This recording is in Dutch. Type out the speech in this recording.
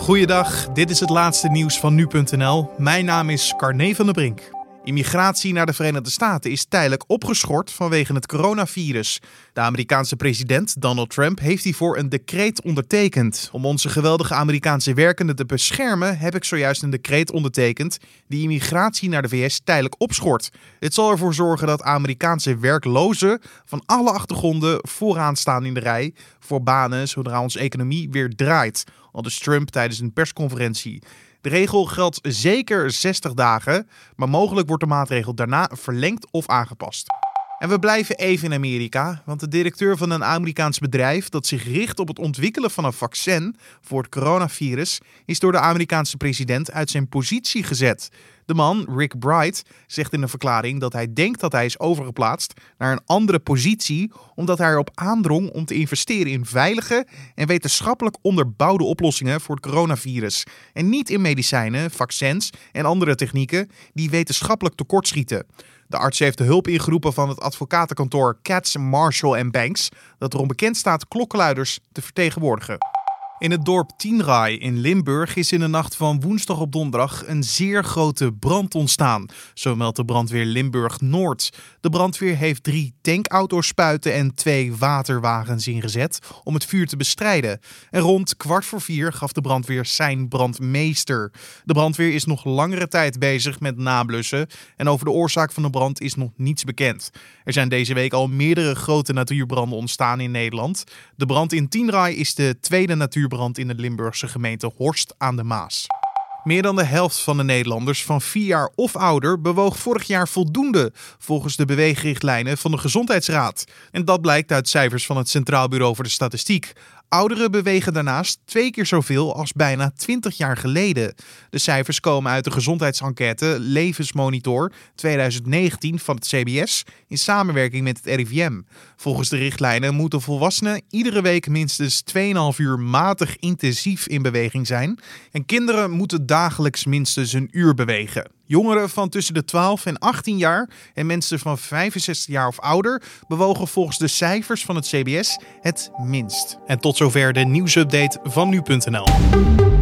Goeiedag, dit is het laatste nieuws van nu.nl. Mijn naam is Carne van der Brink. Immigratie naar de Verenigde Staten is tijdelijk opgeschort vanwege het coronavirus. De Amerikaanse president Donald Trump heeft hiervoor een decreet ondertekend. Om onze geweldige Amerikaanse werkenden te beschermen, heb ik zojuist een decreet ondertekend die immigratie naar de VS tijdelijk opschort. Dit zal ervoor zorgen dat Amerikaanse werklozen van alle achtergronden vooraan staan in de rij voor banen zodra onze economie weer draait. Aldus Trump tijdens een persconferentie. De regel geldt zeker 60 dagen, maar mogelijk wordt de maatregel daarna verlengd of aangepast. En we blijven even in Amerika, want de directeur van een Amerikaans bedrijf dat zich richt op het ontwikkelen van een vaccin voor het coronavirus is door de Amerikaanse president uit zijn positie gezet. De man, Rick Bright, zegt in een verklaring dat hij denkt dat hij is overgeplaatst naar een andere positie, omdat hij erop aandrong om te investeren in veilige en wetenschappelijk onderbouwde oplossingen voor het coronavirus. En niet in medicijnen, vaccins en andere technieken die wetenschappelijk tekortschieten. De arts heeft de hulp ingeroepen van het advocatenkantoor Katz, Marshall Banks, dat erom bekend staat klokkenluiders te vertegenwoordigen. In het dorp Tienraai in Limburg is in de nacht van woensdag op donderdag een zeer grote brand ontstaan. Zo meldt de brandweer Limburg Noord. De brandweer heeft drie tankauto's spuiten en twee waterwagens ingezet om het vuur te bestrijden. En rond kwart voor vier gaf de brandweer zijn brandmeester. De brandweer is nog langere tijd bezig met nablussen en over de oorzaak van de brand is nog niets bekend. Er zijn deze week al meerdere grote natuurbranden ontstaan in Nederland. De brand in Tienraai is de tweede natuurbrand brand in de Limburgse gemeente Horst aan de Maas. Meer dan de helft van de Nederlanders van 4 jaar of ouder bewoog vorig jaar voldoende volgens de beweegrichtlijnen van de Gezondheidsraad. En dat blijkt uit cijfers van het Centraal Bureau voor de Statistiek. Ouderen bewegen daarnaast twee keer zoveel als bijna 20 jaar geleden. De cijfers komen uit de gezondheidsenquête Levensmonitor 2019 van het CBS in samenwerking met het RIVM. Volgens de richtlijnen moeten volwassenen iedere week minstens 2,5 uur matig intensief in beweging zijn. En kinderen moeten dagelijks minstens een uur bewegen. Jongeren van tussen de 12 en 18 jaar en mensen van 65 jaar of ouder bewogen volgens de cijfers van het CBS het minst. En tot zover de nieuwsupdate van nu.nl.